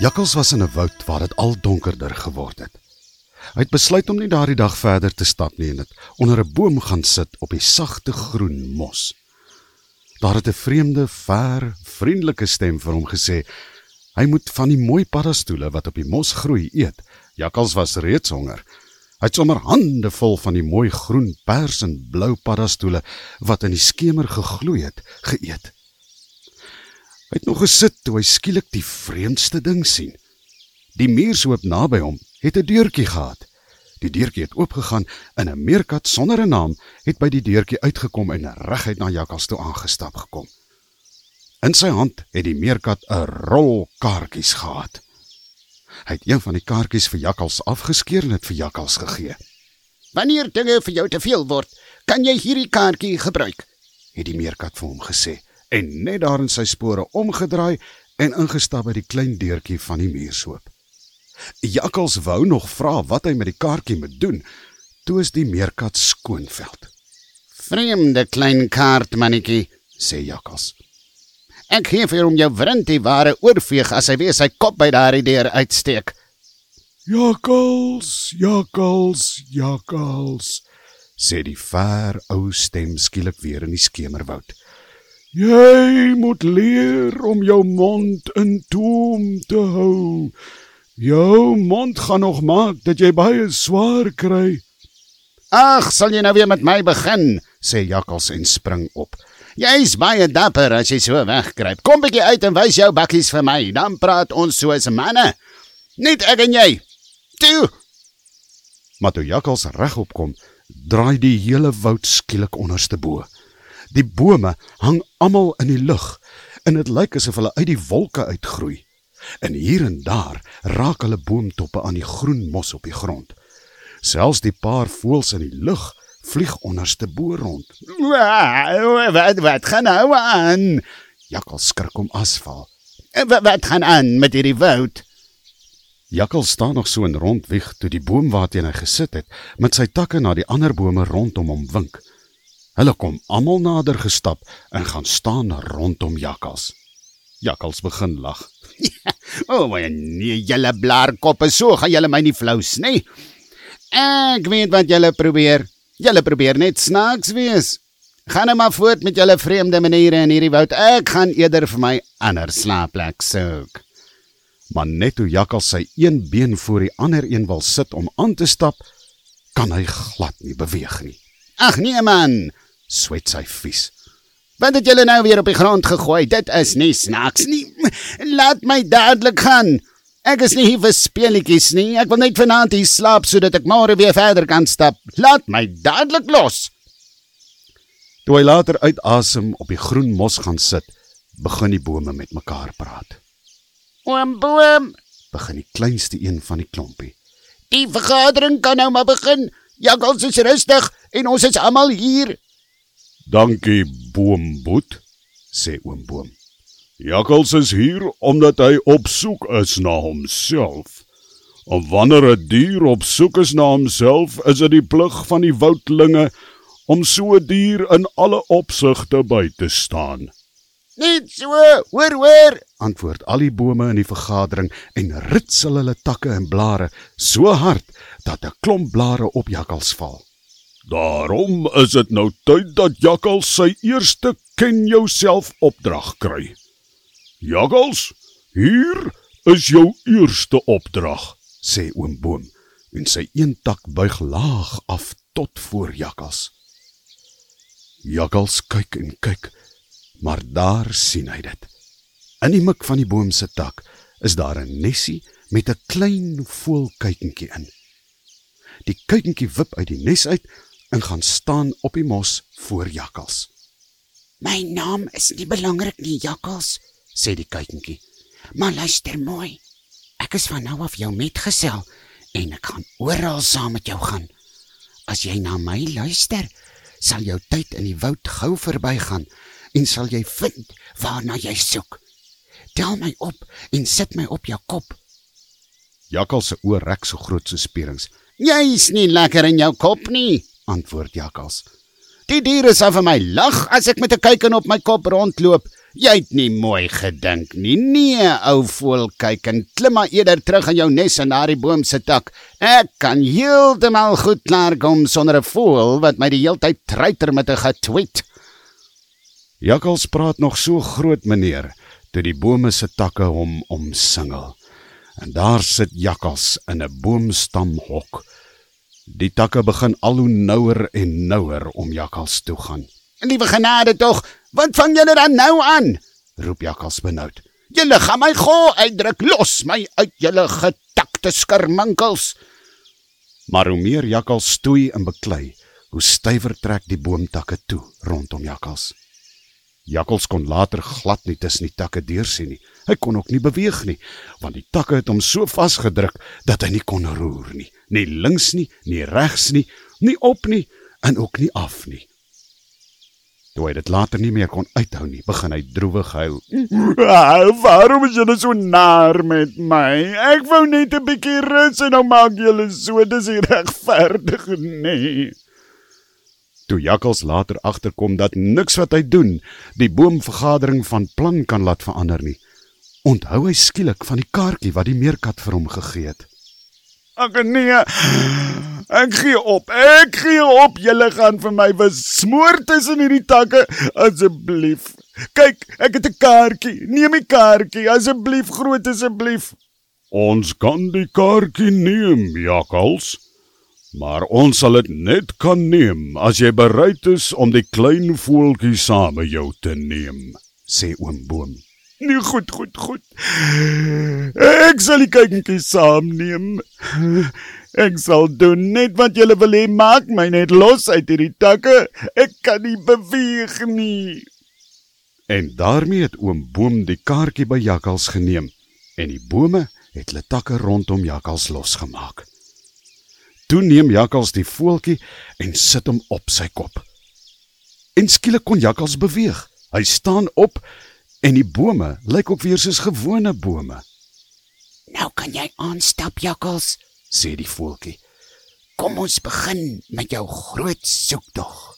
Jakkals was in 'n woud waar dit al donkerder geword het. Hy het besluit om nie daardie dag verder te stap nie en het onder 'n boom gaan sit op die sagte groen mos. Daar het 'n vreemde, ver, vriendelike stem vir hom gesê: Hy moet van die mooi paddastoele wat op die mos groei eet. Jakkals was reeds honger. Hy het sommer hande vol van die mooi groen, pers en blou paddastoele wat in die skemer gegloei het, geëet. Hy het nog gesit toe hy skielik die vreemdste ding sien. Die muurshoop naby hom het 'n deurtjie gehad. Die deurtjie het oopgegaan en 'n meerkat sonder 'n naam het by die deurtjie uitgekom en reguit na Jakkals toe aangestap gekom. In sy hand het die meerkat 'n rol kaartjies gehad. Hy het een van die kaartjies vir Jakkals afgeskeur en dit vir Jakkals gegee. Wanneer dinge vir jou te veel word, kan jy hierdie kaartjie gebruik, het die meerkat vir hom gesê en net daar in sy spore omgedraai en ingestap by die klein deurtjie van die muurshoop. Jakkals wou nog vra wat hy met die kaartjie moet doen, toe is die meerkat skoonveld. Vreemde klein kaart mannetjie, sê Jakkals. Ek gee vir hom jou wrintie ware oorveeg as hy weer sy kop by daardie deur uitsteek. Jakkals, jakkals, jakkals, sê die ver ou stem skielik weer in die skemerwoud. Jy moet leer om jou mond in toom te hou. Jou mond gaan nog maak dat jy baie swaar kry. Ag, sal jy nou weer met my begin? sê Jakkals en spring op. Jy's baie dapper as jy so wegkruip. Kom bietjie uit en wys jou bakkies vir my, dan praat ons soos manne. Net ek en jy. Toe. Maar toe Jakkals regop kom, draai die hele woud skielik onderste bo. Die bome hang almal in die lug en dit lyk asof hulle uit die wolke uitgroei. En hier en daar raak hulle boomtoppe aan die groen mos op die grond. Selfs die paar voëls in die lug vlieg onderste bo rond. Wat wat gaan nou aan? Jakkal skrik om asval. Wat, wat gaan aan met hierdie woud? Jakkal staan nog so in rondwieg toe die boom waarteen hy gesit het met sy takke na die ander bome rondom hom wink. Hulle kom almal nader gestap en gaan staan rondom Jakkals. Jakkals begin lag. o, oh, nee, julle blaarkoppe, so gaan julle my nie flous nie. Ek weet wat julle probeer. Julle probeer net snaaks wees. Gaan nou maar voort met julle vreemde maniere in hierdie woud. Ek gaan eerder vir my ander slaapplek soek. Maar net toe Jakkals sy een been voor die ander een wil sit om aan te stap, kan hy glad nie beweeg nie. Ag nee man, swet sy vies. Wat het julle nou weer op die grond gegooi? Dit is nie snaaks nie. Laat my dadelik gaan. Ek is nie hier vir speletjies nie. Ek wil net vanaand hier slaap sodat ek môre weer verder kan stap. Laat my dadelik los. Toe hy later uitasem op die groen mos gaan sit, begin die bome met mekaar praat. Oom boom, begin die kleinste een van die klompie. Die vergadering kan nou maar begin. Jakkals is rustig en ons is almal hier. Dankie Boomboet, sê oom Boom. Jakkals is hier omdat hy op soek is na homself. En wanneer 'n dier op soek is na homself, is dit die plig van die woudlinge om so 'n dier in alle opsigte by te staan. Net so, hoor hoor, antwoord al die bome in die vergadering en ritsel hulle takke en blare so hard dat 'n klomp blare op Jakkals val. Daarom is dit nou tyd dat Jakkals sy eerste ken jouself opdrag kry. Jakkals, hier is jou eerste opdrag, sê oom Boom en sy een tak buig laag af tot voor Jakkals. Jakkals kyk en kyk, maar daar sien hy dit. In die mik van die boom se tak is daar 'n nesie met 'n klein voelkuikentjie in. Die kuikentjie wip uit die nes uit en gaan staan op die mos voor Jakkals. My naam is nie belangrik nie, Jakkals, sê die kuikentjie. Maar luister mooi. Ek is van nou af jou metgesel en ek gaan oral saam met jou gaan. As jy na my luister, sal jou tyd in die woud gou verbygaan en sal jy vind waarna jy soek. Tel my op en sit my op jou kop. Jakkals se oë rek so groot so spierings. Jy's nie lekker in jou kop nie, antwoord Jakkals. Die diere sal vir my lag as ek met 'n kuiken op my kop rondloop. Jy het nie mooi gedink nie. Nee, ou voelkuiken, klim maar eerder terug in jou nes in daardie boom se tak. Ek kan heeltemal goed klaarkom sonder 'n voël wat my die heeltyd treiter met 'n getweet. Jakkals praat nog so groot meneer toe die bome se takke hom omsingel. En daar sit jakkals in 'n boomstamhok. Die takke begin al hoe nouer en nouer om jakkals toe gaan. Liewe genade tog, wat vang julle dan nou aan? roep jakkals benoud. Julle gaan my gou uitdruk, los my uit julle getakte skerminkels. Maar hoe meer jakkals stoei en beklei, hoe stywer trek die boomtakke toe rondom jakkals. Jakkals kon later glad nie tussen die takke deursien nie. Hy kon ook nie beweeg nie, want die takke het hom so vasgedruk dat hy nie kon roer nie, nie links nie, nie regs nie, nie op nie en ook nie af nie. Toe hy dit later nie meer kon uithou nie, begin hy droewig huil. "Waarom is julle so naar met my? Ek wou net 'n bietjie rus en nou maak julle so, dis nie regverdig nie." Toe Jakkals later agterkom dat niks wat hy doen die boomvergadering van plan kan laat verander nie, onthou hy skielik van die kaartjie wat die meerkat vir hom gegee het. Ag nee. Ek gee op. Ek gee op. Julle gaan vir my besmoor tussen hierdie takke asseblief. Kyk, ek het 'n kaartjie. Neem die kaartjie asseblief, groot asseblief. Ons kan die kaartjie neem, Jakkals. Maar ons sal dit net kan neem as jy bereid is om die klein voeltjie saam met jou te neem, sê oom Boom. Nee, goed, goed, goed. Ek sal die kykentjie saamneem. Ek sal doen net wat julle wil hê, maak my net los uit hierdie takke. Ek kan nie beweeg nie. En daarmee het oom Boom die kaartjie by Jakkals geneem en die bome het hulle takke rondom Jakkals losgemaak. Toe neem Jakkals die voeltjie en sit hom op sy kop. En skielik kon Jakkals beweeg. Hy staan op en die bome lyk ook weer soos gewone bome, Nou kan jy aanstap, jakkals, sê die voeltjie. Kom ons begin met jou groot soektog.